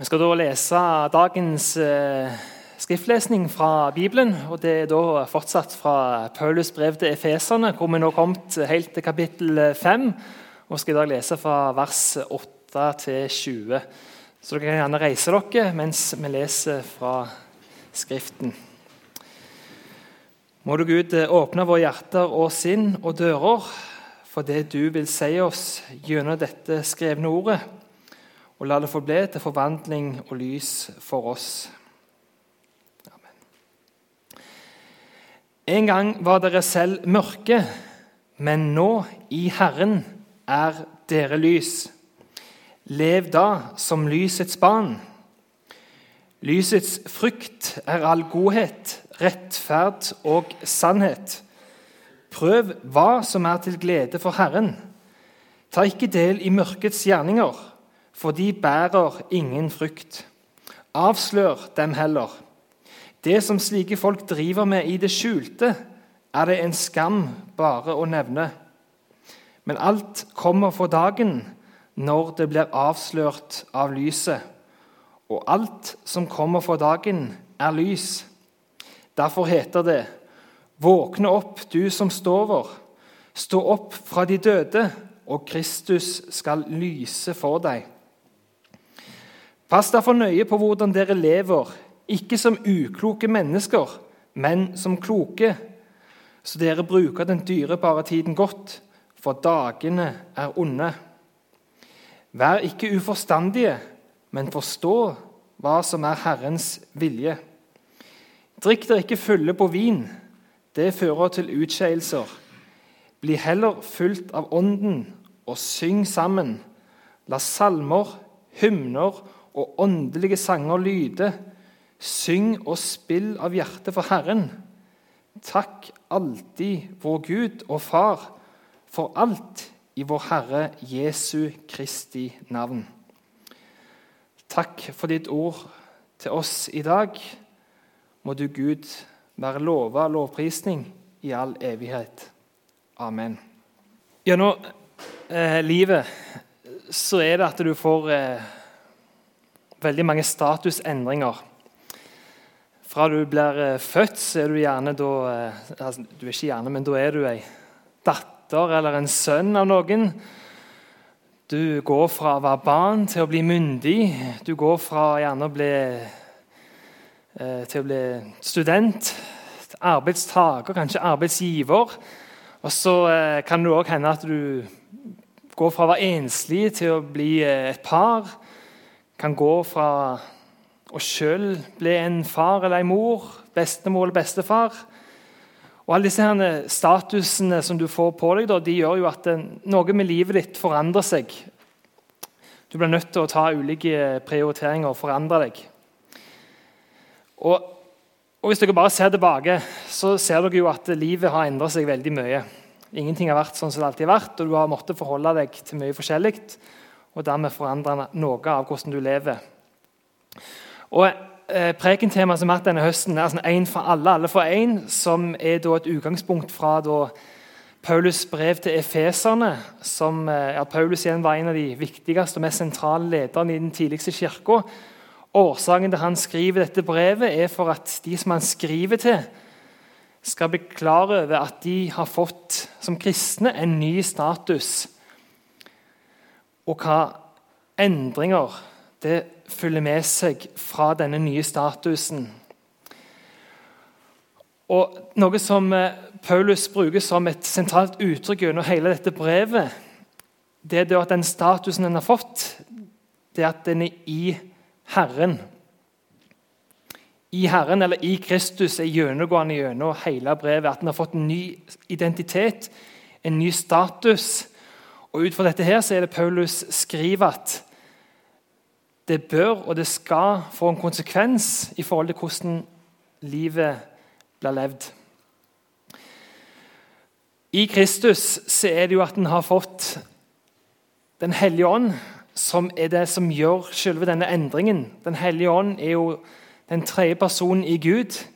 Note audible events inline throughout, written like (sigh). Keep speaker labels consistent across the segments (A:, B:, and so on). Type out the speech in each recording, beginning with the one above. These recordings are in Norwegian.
A: Vi skal da lese dagens eh, skriftlesning fra Bibelen. og Det er da fortsatt fra Paulus brev til efeserne, hvor vi nå har kommet helt til kapittel 5. Og skal i dag lese fra vers 8 til 20. Så dere kan gjerne reise dere mens vi leser fra Skriften. Må du Gud åpne våre hjerter og sinn og dører for det du vil si oss gjennom dette skrevne ordet og la det forbli til forvandling og lys for oss. Amen. En gang var dere selv mørke, men nå, i Herren, er dere lys. Lev da som lysets barn. Lysets frykt er all godhet, rettferd og sannhet. Prøv hva som er til glede for Herren. Ta ikke del i mørkets gjerninger for de bærer ingen frukt. Avslør dem heller. Det som slike folk driver med i det skjulte, er det en skam bare å nevne. Men alt kommer for dagen når det blir avslørt av lyset. Og alt som kommer for dagen, er lys. Derfor heter det:" Våkne opp, du som stover. Stå opp fra de døde, og Kristus skal lyse for deg. Pass derfor nøye på hvordan dere lever, ikke som ukloke mennesker, men som kloke, så dere bruker den dyrebare tiden godt, for dagene er onde. Vær ikke uforstandige, men forstå hva som er Herrens vilje. Drikk dere ikke fulle på vin, det fører til utskeielser. Bli heller fulgt av Ånden og syng sammen. La salmer, hymner og åndelige sanger lyde. Syng og spill av hjertet for Herren. Takk alltid vår Gud og Far for alt i vår Herre Jesu Kristi navn. Takk for ditt ord til oss i dag. Må du, Gud, være lova lovprisning i all evighet. Amen. Gjennom eh, livet så er det at du får eh, veldig mange statusendringer. Fra du blir eh, født, så er du gjerne da eh, altså, Du er ikke gjerne, men da er du ei datter eller en sønn av noen. Du går fra å være barn til å bli myndig. Du går fra gjerne å bli eh, til å bli student, arbeidstaker, kanskje arbeidsgiver. Og så kan det òg hende at du går fra å være enslig til å bli et par kan gå fra å sjøl bli en far eller en mor, bestemor eller bestefar. Og Alle disse her statusene som du får på deg, de gjør jo at noe med livet ditt forandrer seg. Du blir nødt til å ta ulike prioriteringer og forandre deg. Og, og Hvis dere bare ser tilbake, så ser dere jo at livet har endret seg veldig mye. Ingenting har vært sånn som det alltid har vært, og du har måttet forholde deg til mye forskjellig og dermed forandre noe av hvordan du lever. Og eh, Prekentemaet som har hatt denne høsten, er sånn én for alle, alle for én, som er da et utgangspunkt fra da Paulus' brev til efeserne. som eh, ja, Paulus igjen var en av de viktigste og mest sentrale lederne i den tidligste kirka. Årsaken til han skriver dette brevet, er for at de som han skriver til, skal bli klar over at de har fått som kristne en ny status og hva endringer det følger med seg fra denne nye statusen. Og Noe som eh, Paulus bruker som et sentralt uttrykk under hele dette brevet, det er at den statusen den har fått, det er at den er i Herren. I Herren, eller i Kristus, er gjennomgående gjennom hele brevet. At en har fått en ny identitet, en ny status og Ut fra dette her så er det Paulus skriver at det bør og det skal få en konsekvens i forhold til hvordan livet blir levd. I Kristus så er det jo at en har fått Den hellige ånd, som er det som gjør selve denne endringen. Den hellige ånd er jo den tredje personen i Gud.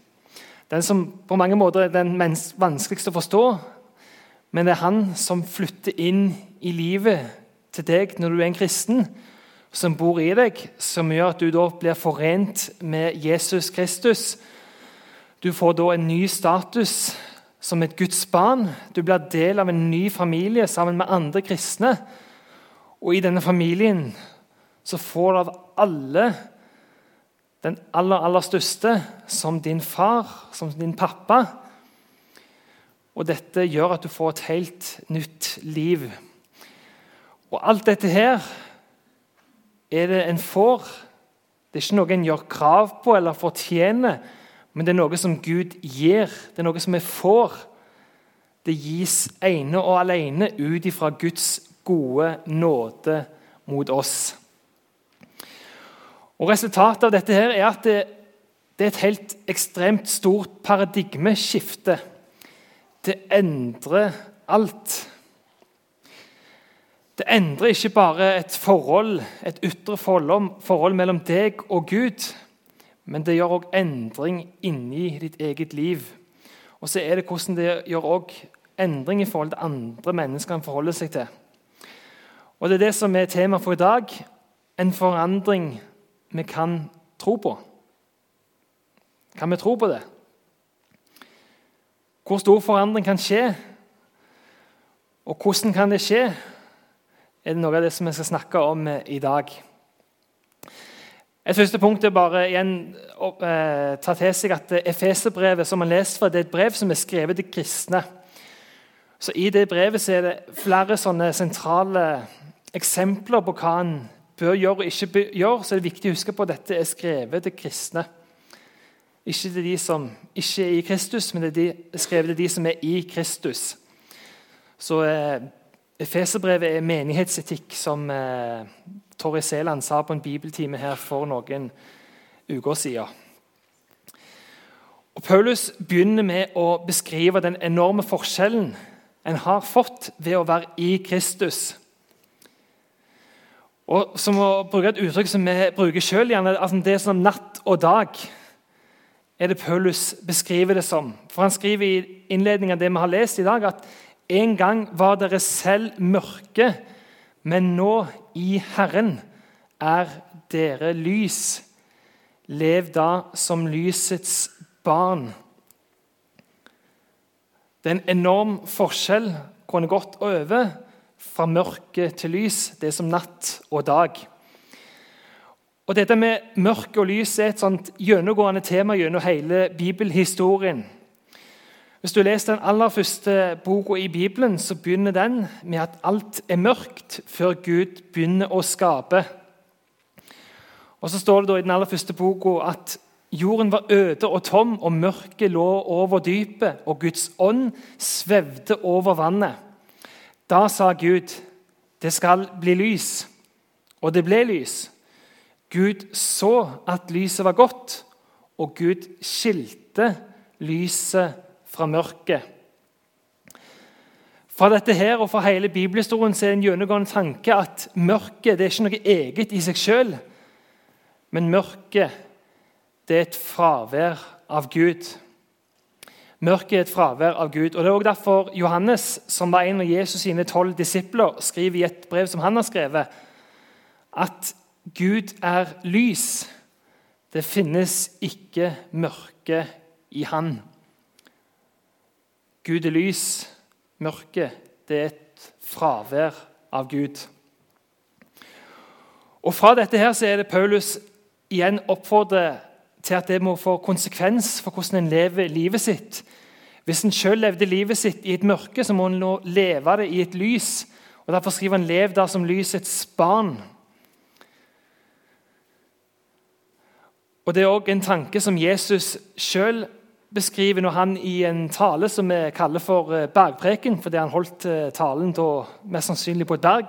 A: Den som på mange måter er den vanskeligste å forstå. Men det er han som flytter inn i livet til deg når du er en kristen, som bor i deg, som gjør at du da blir forent med Jesus Kristus. Du får da en ny status som et Guds barn. Du blir del av en ny familie sammen med andre kristne. Og i denne familien så får du av alle den aller, aller største som din far, som din pappa. Og dette gjør at du får et helt nytt liv. Og alt dette her er det en får. Det er ikke noe en gjør krav på eller fortjener, men det er noe som Gud gir. Det er noe som vi får. Det gis ene og alene ut ifra Guds gode nåde mot oss. Og Resultatet av dette her er at det, det er et helt ekstremt stort paradigmeskifte. Det endrer alt. Det endrer ikke bare et forhold, et ytre forhold, mellom deg og Gud, men det gjør òg endring inni ditt eget liv. Og så er det hvordan det gjør òg endring i forhold til andre mennesker en forholder seg til. Og Det er det som er tema for i dag en forandring vi kan tro på. Kan vi tro på det? Hvor stor forandring kan skje? Og hvordan kan det skje? er det noe av det som vi skal snakke om eh, i dag. Et første punkt er bare igjen å eh, ta til seg at Efeserbrevet som man leser fra, det er et brev som er skrevet til kristne. Så I det brevet er det flere sentrale eksempler på hva en bør gjøre og ikke bør gjøre. Så er det viktig å huske på at dette er skrevet til kristne. Ikke til de som ikke er i Kristus, men det er skrevet til de som er i Kristus. Så eh, Efeserbrevet er menighetsetikk, som eh, Torry Seland sa på en bibeltime her for noen uker siden. Og Paulus begynner med å beskrive den enorme forskjellen en har fått ved å være i Kristus. Og Som å bruke et uttrykk som vi bruker sjøl, altså det som natt og dag, er det Paulus beskriver det som. For Han skriver i innledningen av det vi har lest i dag, at en gang var dere selv mørke, men nå i Herren er dere lys. Lev da som lysets barn. Det er en enorm forskjell en gått over fra mørke til lys. Det er som natt og dag. Og Dette med mørke og lys er et sånt gjennomgående tema gjennom hele bibelhistorien. Hvis du leser den aller første boka i Bibelen, så begynner den med at alt er mørkt før Gud begynner å skape. Og Så står det i den aller første boka at jorden var øde og tom, og mørket lå over dypet, og Guds ånd svevde over vannet. Da sa Gud, 'Det skal bli lys.' Og det ble lys. Gud så at lyset var godt, og Gud skilte lyset fra mørket. Fra dette her og fra hele bibelhistorien er en gjennomgående tanke at mørket det er ikke noe eget i seg sjøl, men mørket det er et fravær av Gud. Mørket er et fravær av Gud. Og Det er også derfor Johannes, som var en av Jesus sine tolv disipler, skriver i et brev som han har skrevet, at Gud er lys. Det finnes ikke mørke i Han. Gud er lys. Mørket det er et fravær av Gud. Og Fra dette her så er det Paulus igjen oppfordrer til at det må få konsekvens for hvordan en lever livet sitt. Hvis en selv levde livet sitt i et mørke, så må en nå leve det i et lys. Og Derfor skriver han 'lev da som lysets barn'. Og Det er òg en tanke som Jesus sjøl beskriver når han i en tale som vi kaller for eh, bergpreken, fordi han holdt eh, talen da mest sannsynlig på et berg,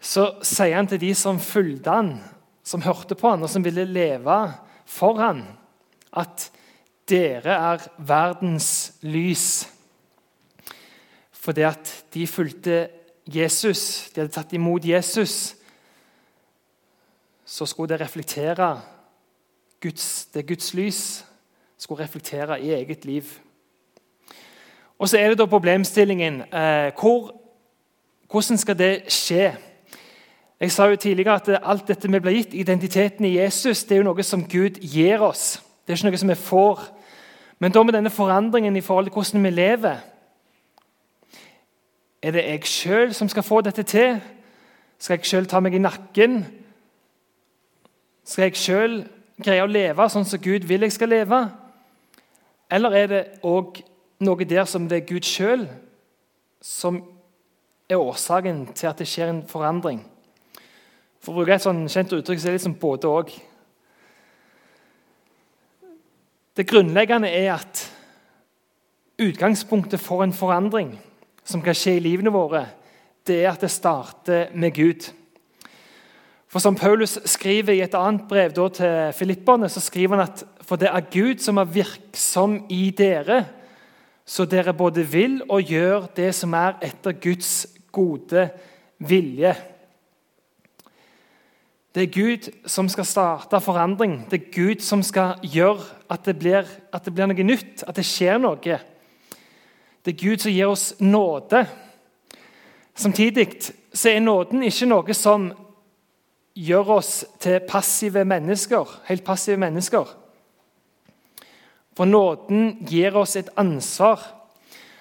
A: så sier han til de som fulgte han, som hørte på han, og som ville leve for han, at dere er verdens lys. Fordi at de fulgte Jesus, de hadde tatt imot Jesus, så skulle det reflektere Guds, det Guds lys skulle reflektere i eget liv. Og Så er det da problemstillingen eh, hvor, Hvordan skal det skje? Jeg sa jo tidligere at alt dette vi blir gitt, identiteten i Jesus, det er jo noe som Gud gir oss. Det er ikke noe som vi får. Men da med denne forandringen i forhold til hvordan vi lever Er det jeg sjøl som skal få dette til? Skal jeg sjøl ta meg i nakken? Skal jeg sjøl greie å leve sånn som Gud vil jeg skal leve? Eller er det òg noe der som det er Gud sjøl som er årsaken til at det skjer en forandring? For å bruke et sånn kjent uttrykk så er det liksom både òg. Det grunnleggende er at utgangspunktet for en forandring som kan skje i livene våre, det er at det starter med Gud. For Som Paulus skriver i et annet brev til filipperne, så skriver han at for det er Gud som er virksom i dere, så dere både vil og gjør det som er etter Guds gode vilje. Det er Gud som skal starte forandring. Det er Gud som skal gjøre at det, blir, at det blir noe nytt, at det skjer noe. Det er Gud som gir oss nåde. Samtidig så er nåden ikke noe som gjør oss til passive mennesker, helt passive mennesker. For nåden gir oss et ansvar.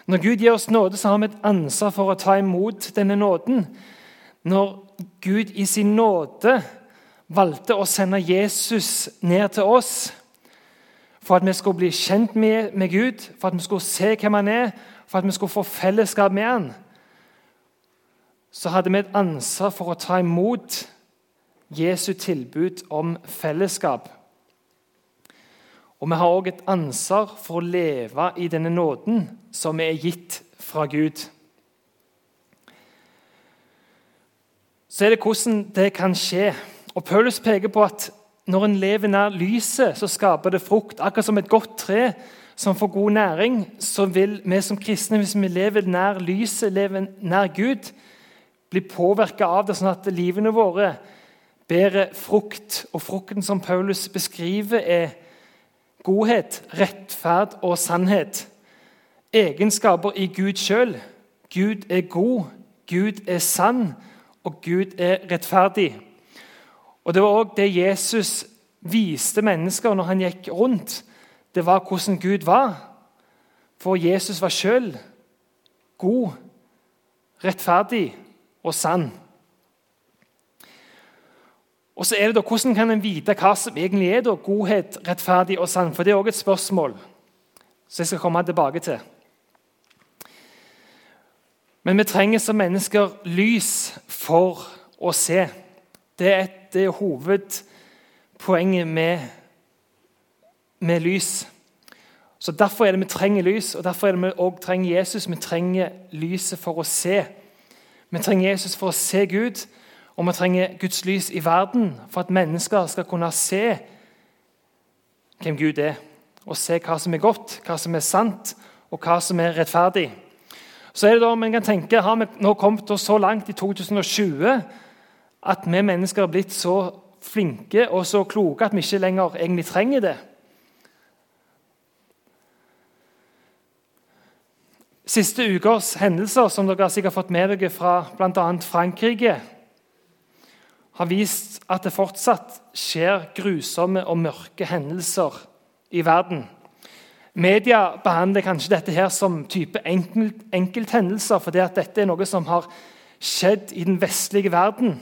A: Når Gud gir oss nåde, så har vi et ansvar for å ta imot denne nåden. Når Gud i sin nåde valgte å sende Jesus ned til oss for at vi skulle bli kjent med, Gud, for at vi skulle se hvem han er, for at vi skulle få fellesskap med han, så hadde vi et ansvar for å ta imot Jesu tilbud om fellesskap. Og vi har òg et ansvar for å leve i denne nåden som er gitt fra Gud. Så er det hvordan det kan skje. Og Paulus peker på at når en lever nær lyset, så skaper det frukt. Akkurat som et godt tre som får god næring, så vil vi som kristne, hvis vi lever nær lyset, lever nær Gud, bli påvirka av det, sånn at livene våre bærer frukt. Og frukten som Paulus beskriver, er godhet, rettferd og sannhet. Egenskaper i Gud sjøl. Gud er god, Gud er sann, og Gud er rettferdig. Og Det var òg det Jesus viste mennesker når han gikk rundt. Det var hvordan Gud var. For Jesus var sjøl god, rettferdig og sann. Og så er det da, Hvordan kan en vite hva som egentlig er da, godhet, rettferdig og sann? For Det er òg et spørsmål som jeg skal komme tilbake til. Men vi trenger som mennesker lys for å se. Det er, et, det er hovedpoenget med, med, lys. Så Derfor er det vi trenger lys, og derfor er det vi også trenger Jesus. Vi trenger lyset for å se. Vi trenger Jesus for å se Gud, og vi trenger Guds lys i verden for at mennesker skal kunne se hvem Gud er, og se hva som er godt, hva som er sant, og hva som er rettferdig. Så er det da, man kan tenke, Har vi nå kommet så langt i 2020 at vi mennesker har blitt så flinke og så kloke at vi ikke lenger egentlig trenger det. Siste ukers hendelser som dere har sikkert fått med dere fra bl.a. Frankrike, har vist at det fortsatt skjer grusomme og mørke hendelser i verden. Media behandler kanskje dette her som type enkelt, enkelthendelser, fordi at dette er noe som har skjedd i den vestlige verden.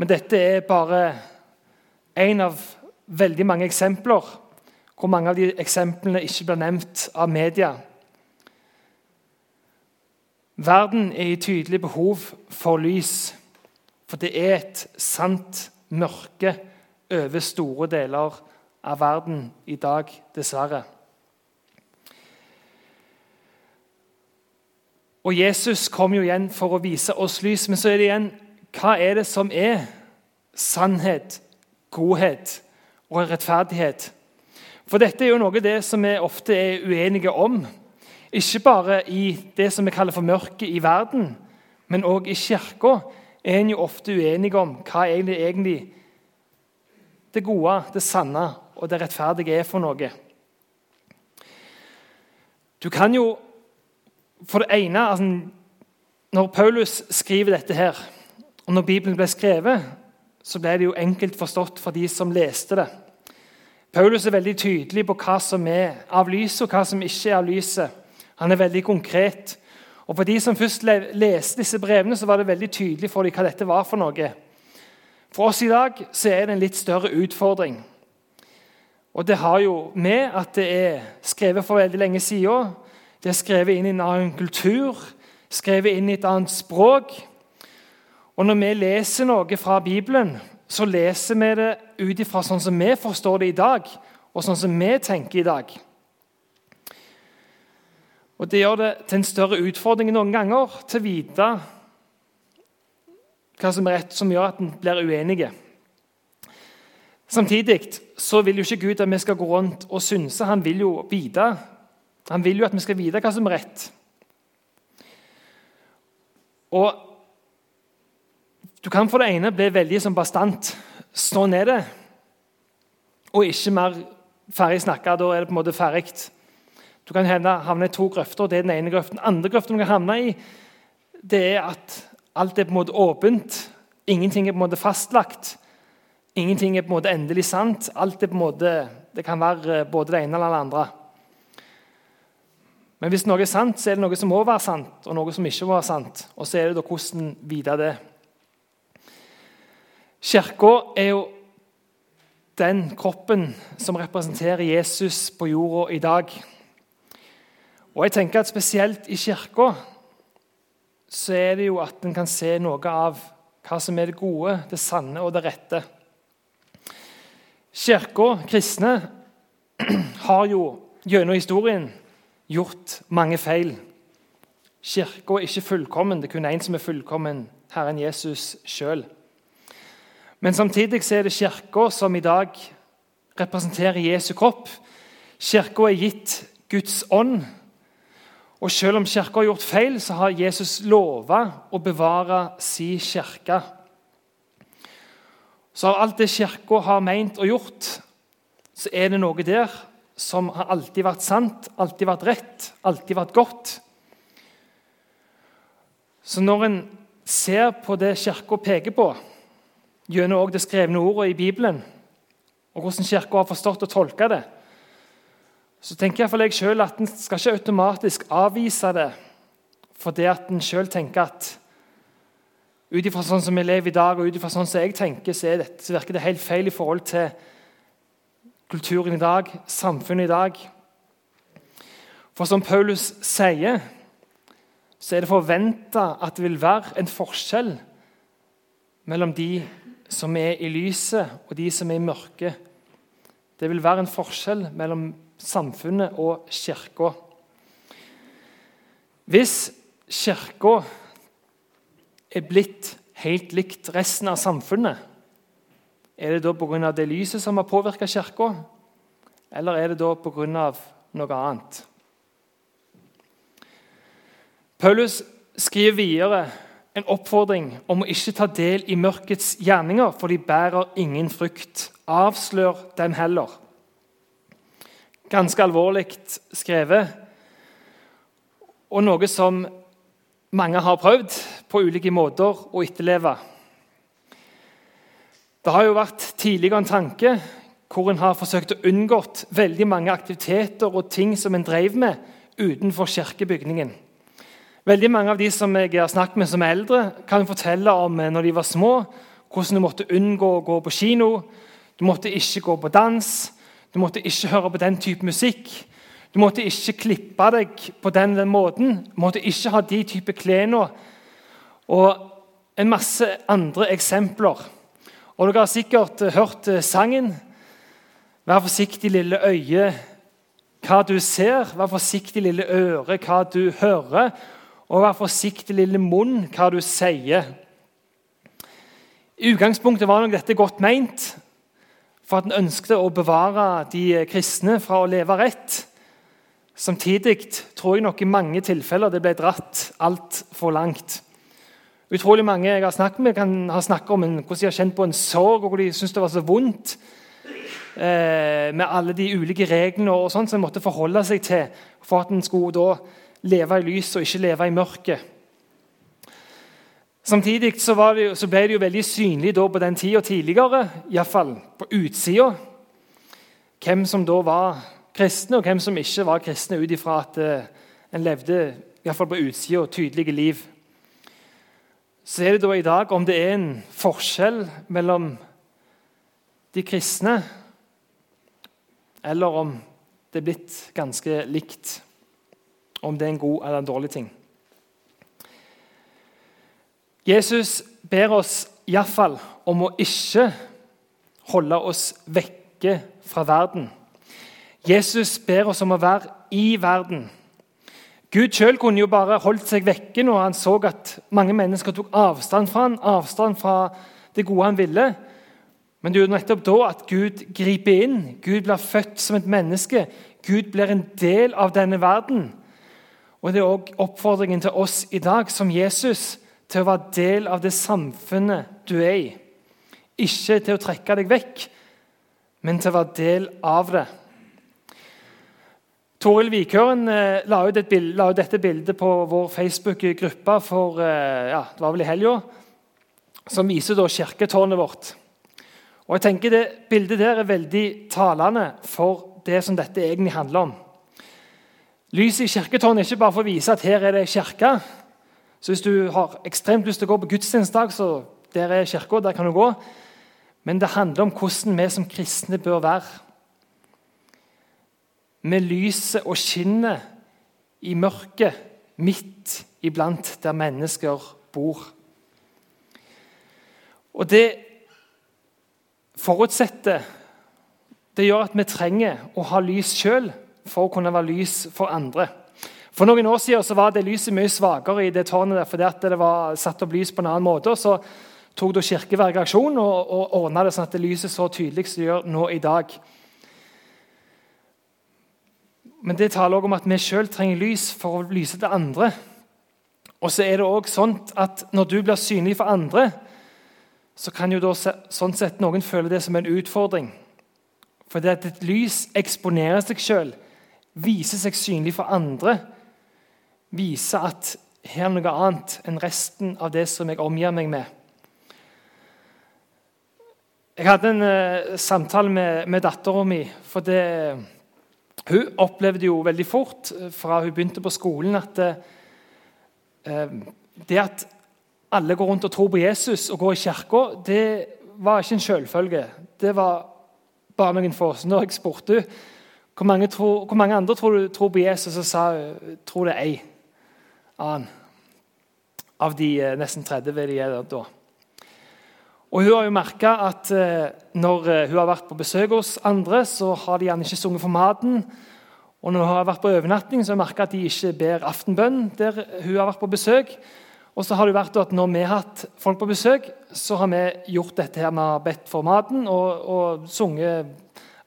A: Men dette er bare én av veldig mange eksempler, hvor mange av de eksemplene ikke blir nevnt av media. Verden er i tydelig behov for lys, for det er et sant mørke over store deler av verden i dag, dessverre. Og Jesus kom jo igjen for å vise oss lys, men så er det igjen hva er det som er sannhet, godhet og rettferdighet? For dette er jo noe det som vi ofte er uenige om. Ikke bare i det som vi kaller for mørket i verden, men òg i kirka er en jo ofte uenige om hva egentlig, egentlig det gode, det sanne og det rettferdige er for noe. Du kan jo for det ene altså, Når Paulus skriver dette her, Og når Bibelen ble skrevet, så ble det jo enkelt forstått for de som leste det. Paulus er veldig tydelig på hva som er av lyset, og hva som ikke er av lyset. Han er veldig konkret. Og For de som først leste disse brevene, så var det veldig tydelig for dem hva dette var for noe. For oss i dag så er det en litt større utfordring. Og Det har jo med at det er skrevet for veldig lenge siden. Det er skrevet inn i en annen kultur, skrevet inn i et annet språk. Og Når vi leser noe fra Bibelen, så leser vi det ut ifra sånn som vi forstår det i dag, og sånn som vi tenker i dag. Og Det gjør det til en større utfordring noen ganger til å vite hva som er rett, som gjør at en blir uenige. Samtidig så vil jo ikke Gud at vi skal gå rundt og synse. Han vil jo vite Han vil jo at vi skal vite hva som er rett. Og Du kan for det ene bli veldig som bastant. Sånn er det. Og ikke mer ferdig snakka. Da er det på en måte ferdig. Du kan havne i to grøfter. Det er den ene grøften. Den andre grøften du kan havne i, det er at alt er på en måte åpent. Ingenting er på en måte fastlagt. Ingenting er på en måte endelig sant. Alt er på en måte, Det kan være både det ene eller det andre. Men hvis noe er sant, så er det noe som må være sant, og noe som ikke må være sant. Og så er det da hvordan vite det. Kirka er jo den kroppen som representerer Jesus på jorda i dag. Og jeg tenker at Spesielt i kirka så er det jo at en kan se noe av hva som er det gode, det sanne og det rette. Kirka, kristne, (clears throat) har jo gjennom historien gjort mange feil. Kirka er ikke fullkommen. Det er kun én som er fullkommen, Herren Jesus sjøl. Men samtidig er det Kirka som i dag representerer Jesu kropp. Kirka er gitt Guds ånd. Og Selv om Kirka har gjort feil, så har Jesus lova å bevare si kirke. Så av alt det Kirka har meint og gjort, så er det noe der som har alltid vært sant, alltid vært rett, alltid vært godt. Så når en ser på det Kirka peker på, gjennom det skrevne ordet i Bibelen, og hvordan Kirka har forstått og tolka det, så tenker for jeg selv at en skal ikke automatisk avvise det fordi at en sjøl tenker at ut ifra sånn som vi lever i dag, og ut ifra sånn som jeg tenker, så, det, så virker det helt feil i forhold til kulturen i dag, samfunnet i dag. For som Paulus sier, så er det forventa at det vil være en forskjell mellom de som er i lyset, og de som er i mørket. Det vil være en forskjell mellom samfunnet og kirka. Hvis kirka er blitt helt likt resten av samfunnet, er det da pga. det lyset som har påvirka kirka, eller er det da pga. noe annet? Paulus skriver videre en oppfordring om å ikke ta del i mørkets gjerninger, for de bærer ingen frykt. Avslør den heller. Ganske alvorlig skrevet, og noe som mange har prøvd på ulike måter å etterleve. Det har jo vært tidligere en tanke hvor en har forsøkt å unngått veldig mange aktiviteter og ting som en drev med utenfor kirkebygningen. Veldig Mange av de som jeg har snakket med som er eldre, kan fortelle om eh, når de var små, hvordan du måtte unngå å gå på kino. Du måtte ikke gå på dans, du måtte ikke høre på den type musikk. Du måtte ikke klippe deg på den, den måten. Du måtte ikke ha de type klærne. Og en masse andre eksempler. Og Dere har sikkert hørt eh, sangen. Vær forsiktig, lille øye, hva du ser. Vær forsiktig, lille øre, hva du hører. Og vær forsiktig, lille munn, hva du sier. I utgangspunktet var nok dette godt meint, for at en ønsket å bevare de kristne fra å leve rett. Samtidig tror jeg nok i mange tilfeller det ble dratt altfor langt. Utrolig mange jeg har snakket med, kan ha snakket om en, hvordan de har kjent på en sorg, og hvor de syns det var så vondt eh, med alle de ulike reglene og sånt som en måtte forholde seg til for at en skulle da leve i lyset og ikke leve i mørket. Samtidig så, det, så, ble det jo veldig synlig på den tida tidligere, iallfall på utsida, hvem som da var kristne, og hvem som ikke var kristne, ut ifra at uh, en levde iallfall på utsida tydelige liv. Så er det da i dag om det er en forskjell mellom de kristne, eller om det er blitt ganske likt. Om det er en god eller en dårlig ting. Jesus ber oss iallfall om å ikke holde oss vekke fra verden. Jesus ber oss om å være i verden. Gud sjøl kunne jo bare holdt seg vekke når han så at mange mennesker tok avstand fra han, avstand fra det gode han ville. Men det er jo nettopp da at Gud griper inn. Gud blir født som et menneske. Gud blir en del av denne verden. Og Det er òg oppfordringen til oss i dag som Jesus til å være del av det samfunnet du er i. Ikke til å trekke deg vekk, men til å være del av det. Toril Vikøren eh, la, ut bild, la ut dette bildet på vår Facebook-gruppe for eh, ja, det var vel i helga, som viser da kirketårnet vårt. Og jeg tenker Det bildet der er veldig talende for det som dette egentlig handler om. Lyset i kirketårnet er ikke bare for å vise at her er det kirke, så hvis du har ekstremt lyst til å gå på gudstjenestedag, så der er kirka, der kan du gå. Men det handler om hvordan vi som kristne bør være. Med lyset og skinnet i mørket midt iblant der mennesker bor. Og det forutsetter Det gjør at vi trenger å ha lys sjøl for å kunne være lys for andre. For noen år siden var det lyset mye svakere i det tårnet der, fordi det var satt opp lys på en annen måte. og Så tok da Kirkeverket aksjon og, og ordna det sånn at det lyset så tydelig som det gjør nå i dag. Men det taler også om at vi sjøl trenger lys for å lyse til andre. Og så er det også sånn at når du blir synlig for andre, så kan jo da sånn sett noen føle det som en utfordring. For det at et lys eksponerer seg sjøl, viser seg synlig for andre, vise at her er noe annet enn resten av det som jeg omgir meg med. Jeg hadde en uh, samtale med, med dattera mi. for det, Hun opplevde jo veldig fort eh, fra hun begynte på skolen, at uh, det at alle går rundt og tror på Jesus og går i kirka, det var ikke en selvfølge. Det var bare noen få. Så når jeg spurte hvor mange, tror, hvor mange andre tror tror på Jesus, og sa tror det er ei annen av de eh, nesten 30 de er da. Og Hun har jo merka at eh, når eh, hun har vært på besøk hos andre, så har de gjerne ikke sunget for maten. Og når hun har vært på overnatting, så har hun merka at de ikke ber aftenbønn der hun har vært på besøk. Og så har det vært at Når vi har hatt folk på besøk, så har vi gjort dette her med bedt for maten og, og sunget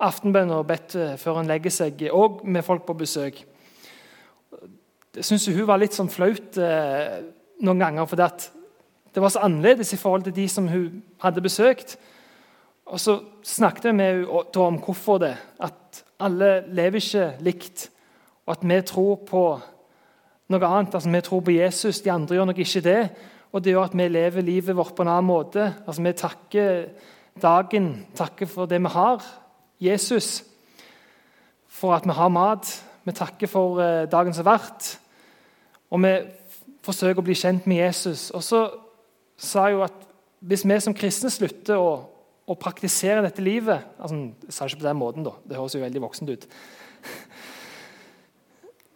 A: aftenbønn og bedt før en legger seg, òg med folk på besøk. Det syns hun var litt sånn flaut eh, noen ganger. For det var så annerledes i forhold til de som hun hadde besøkt. Og så snakket vi med henne om hvorfor det. At alle lever ikke likt. Og at vi tror på noe annet. Altså, Vi tror på Jesus, de andre gjør nok ikke det. Og det gjør at vi lever livet vårt på en annen måte. Altså, Vi takker dagen, takker for det vi har. Jesus. For at vi har mat. Vi takker for eh, dagen som har vært. Og vi forsøker å bli kjent med Jesus. Og så sa jeg jo at hvis vi som kristne slutter å, å praktisere dette livet altså, Jeg sa ikke på den måten, da. Det høres jo veldig voksent ut.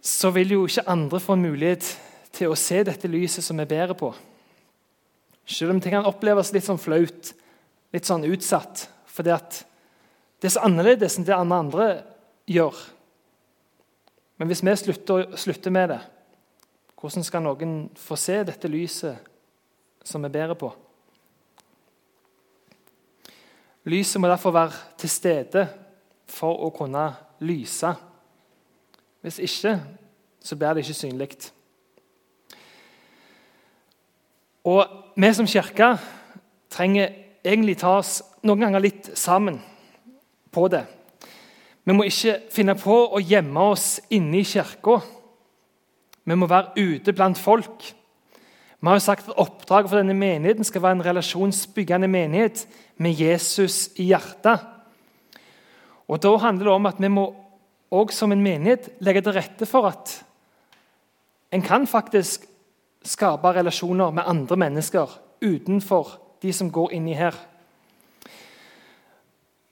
A: Så vil jo ikke andre få en mulighet til å se dette lyset som vi bærer på. Selv om det kan oppleves litt sånn flaut, litt sånn utsatt. For det er så annerledes enn det andre, andre gjør. Men hvis vi slutter, slutter med det, hvordan skal noen få se dette lyset som vi bærer på? Lyset må derfor være til stede for å kunne lyse. Hvis ikke, så blir det ikke synlig. Og vi som kirke trenger egentlig ta oss noen ganger litt sammen på det. Vi må ikke finne på å gjemme oss inne i kirka vi må være ute blant folk. Vi har jo sagt at Oppdraget for denne menigheten skal være en relasjonsbyggende menighet med Jesus i hjertet. Og Da handler det om at vi må også som en menighet legge til rette for at en kan faktisk skape relasjoner med andre mennesker utenfor de som går inni her.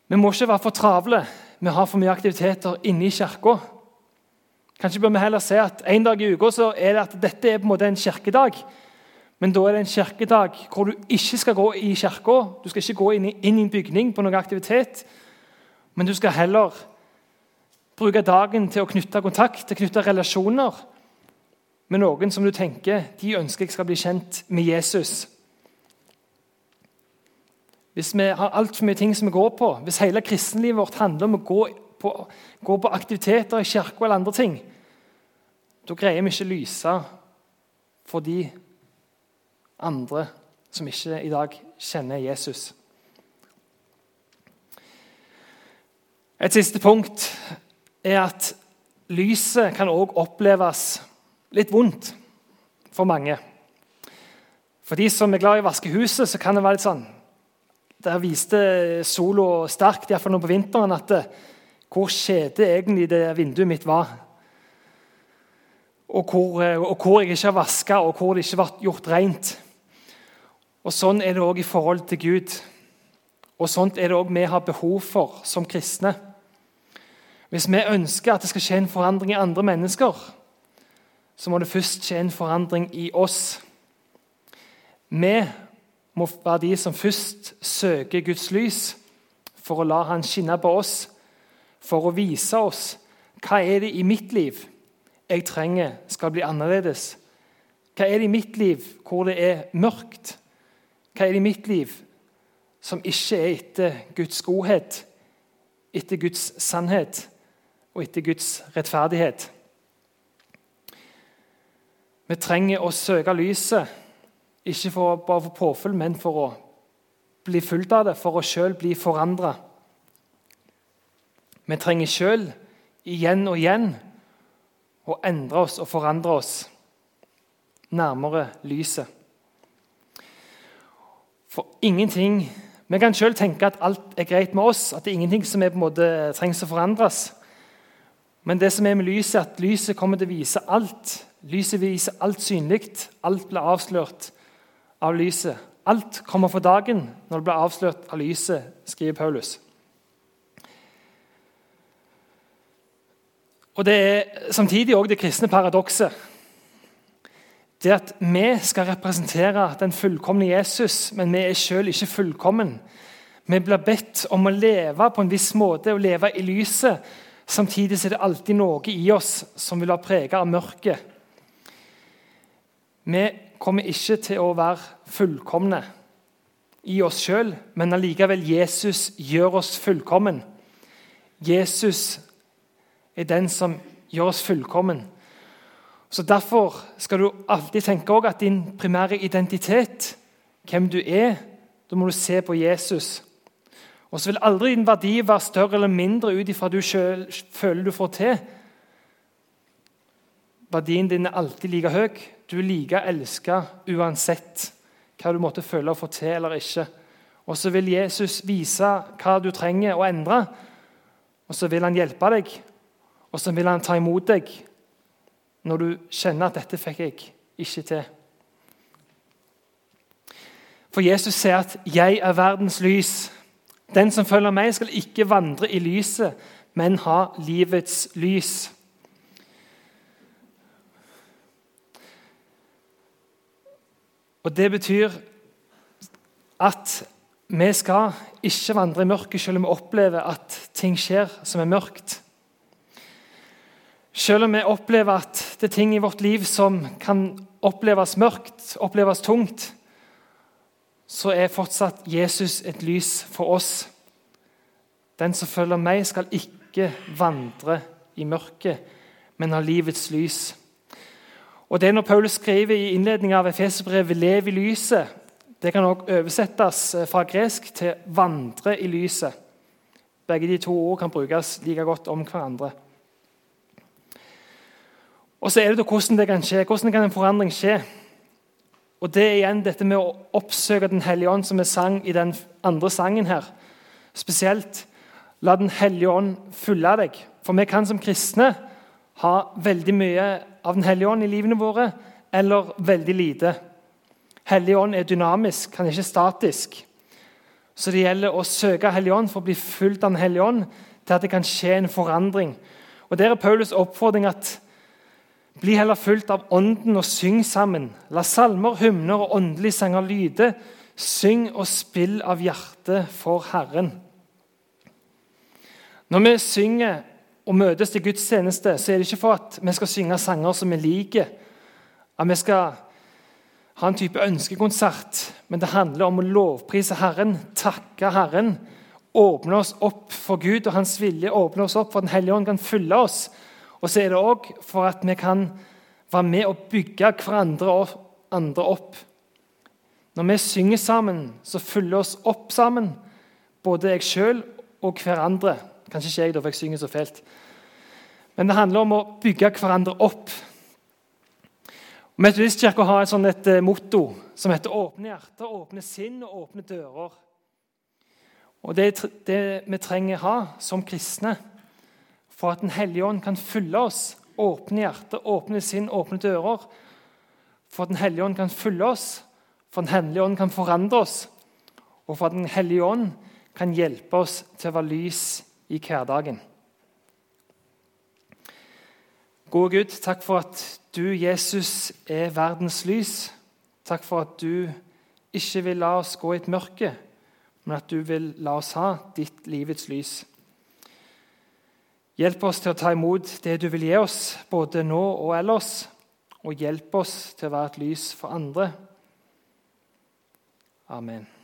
A: Vi må ikke være for travle med å ha for mye aktiviteter inne i kirka. Kanskje bør vi heller se at en dag i uka så er det at dette er på en måte en kirkedag. Men da er det en kirkedag hvor du ikke skal gå i kirka. Du skal ikke gå inn i, inn i en bygning på noen aktivitet. Men du skal heller bruke dagen til å knytte kontakt, til å knytte relasjoner med noen som du tenker de ønsker jeg skal bli kjent med Jesus. Hvis vi har altfor mye ting som vi går på, hvis hele kristenlivet vårt handler om å gå på, gå på aktiviteter i kirka eller andre ting, da greier vi ikke lyse for de andre som ikke i dag kjenner Jesus. Et siste punkt er at lyset kan òg oppleves litt vondt for mange. For de som er glad i å vaske huset, så kan det være litt sånn Der viste sola sterkt, iallfall nå på vinteren, at det, hvor skjedde egentlig det vinduet mitt var. Og hvor, og hvor jeg ikke har vaska, og hvor det ikke ble gjort rent. Og Sånn er det òg i forhold til Gud. Og sånt er det òg vi har behov for som kristne. Hvis vi ønsker at det skal skje en forandring i andre mennesker, så må det først skje en forandring i oss. Vi må være de som først søker Guds lys for å la Han skinne på oss, for å vise oss hva er det i mitt liv jeg trenger skal bli annerledes. Hva er det i mitt liv hvor det er mørkt? Hva er det i mitt liv som ikke er etter Guds godhet, etter Guds sannhet og etter Guds rettferdighet? Vi trenger å søke lyset, ikke for bare for påfyll, men for å bli fulgt av det, for å sjøl bli forandra. Vi trenger sjøl igjen og igjen å endre oss og forandre oss nærmere lyset. For ingenting Vi kan sjøl tenke at alt er greit med oss, at det er ingenting som er på en måte trengs å forandres. Men det som er med lyset, er at lyset kommer til å vise alt Lyset viser alt synlig. Alt blir avslørt av lyset. Alt kommer for dagen når det blir avslørt av lyset, skriver Paulus. Og Det er samtidig også det kristne paradokset. Det at vi skal representere den fullkomne Jesus, men vi er selv ikke fullkommen. Vi blir bedt om å leve på en viss måte, å leve i lyset. Samtidig er det alltid noe i oss som vil være preget av mørket vi kommer ikke til å være fullkomne i oss sjøl, men allikevel Jesus gjør oss fullkommen. Jesus er den som gjør oss fullkommen. Så Derfor skal du alltid tenke at din primære identitet, hvem du er, da må du se på Jesus. Og så vil aldri din verdi være større eller mindre ut ifra du selv føler du får til. Verdien din er alltid like høy. Du er like elska uansett hva du måtte føle og få til eller ikke. Og så vil Jesus vise hva du trenger å endre, og så vil han hjelpe deg. Og så vil han ta imot deg når du kjenner at 'dette fikk jeg ikke til'. For Jesus sier at 'jeg er verdens lys'. Den som følger meg, skal ikke vandre i lyset, men ha livets lys. Og Det betyr at vi skal ikke vandre i mørket selv om vi opplever at ting skjer som er mørkt. Selv om vi opplever at det er ting i vårt liv som kan oppleves mørkt, oppleves tungt, så er fortsatt Jesus et lys for oss. Den som følger meg, skal ikke vandre i mørket, men ha livets lys. Og det Når Paulus skriver i innledningen av Efeserbrevet 'lev i lyset', det kan også oversettes eh, fra gresk til 'vandre i lyset'. Begge de to ord kan brukes like godt om hverandre. Og så er det hvordan det kan skje. Hvordan kan en forandring skje? Og Det er igjen dette med å oppsøke Den hellige ånd, som vi sang i den andre sangen her. Spesielt la Den hellige ånd fylle deg. For vi kan som kristne ha veldig mye av Den hellige ånd i livene våre, eller veldig lite. Hellige ånd er dynamisk, han er ikke statisk. Så det gjelder å søke Hellig ånd for å bli fulgt av Den hellige ånd, til at det kan skje en forandring. Og Der er Paulus' oppfordring at bli heller fulgt av Ånden og syng sammen. La salmer, hymner og åndelige sanger lyde. Syng og spill av hjertet for Herren. Når vi synger og møtes til Guds tjeneste, så er det ikke for at vi skal synge sanger som vi liker. At vi skal ha en type ønskekonsert. Men det handler om å lovprise Herren, takke Herren. Åpne oss opp for Gud og Hans vilje, åpne oss opp for at Den hellige ånd kan fylle oss og så er det òg for at vi kan være med og bygge hverandre andre opp. Når vi synger sammen, så fyller oss opp sammen, både jeg sjøl og hverandre. Kanskje ikke jeg, da, for jeg synger så fælt. Men det handler om å bygge hverandre opp. Metodistkirka har et, sånt et eh, motto som heter 'Åpne hjerter, åpne sinn og åpne dører'. Og Det er det vi trenger ha som kristne for at Den hellige ånd kan fylle oss, åpne hjerter, åpne sinn, åpne dører. For at Den hellige ånd kan fylle oss, for at Den hellige ånd kan forandre oss. Og for at Den hellige ånd kan hjelpe oss til å være lys i hverdagen. Gode Gud, takk for at du, Jesus, er verdens lys. Takk for at du ikke vil la oss gå i et mørke, men at du vil la oss ha ditt livets lys. Hjelp oss til å ta imot det du vil gi oss, både nå og ellers. Og hjelp oss til å være et lys for andre. Amen.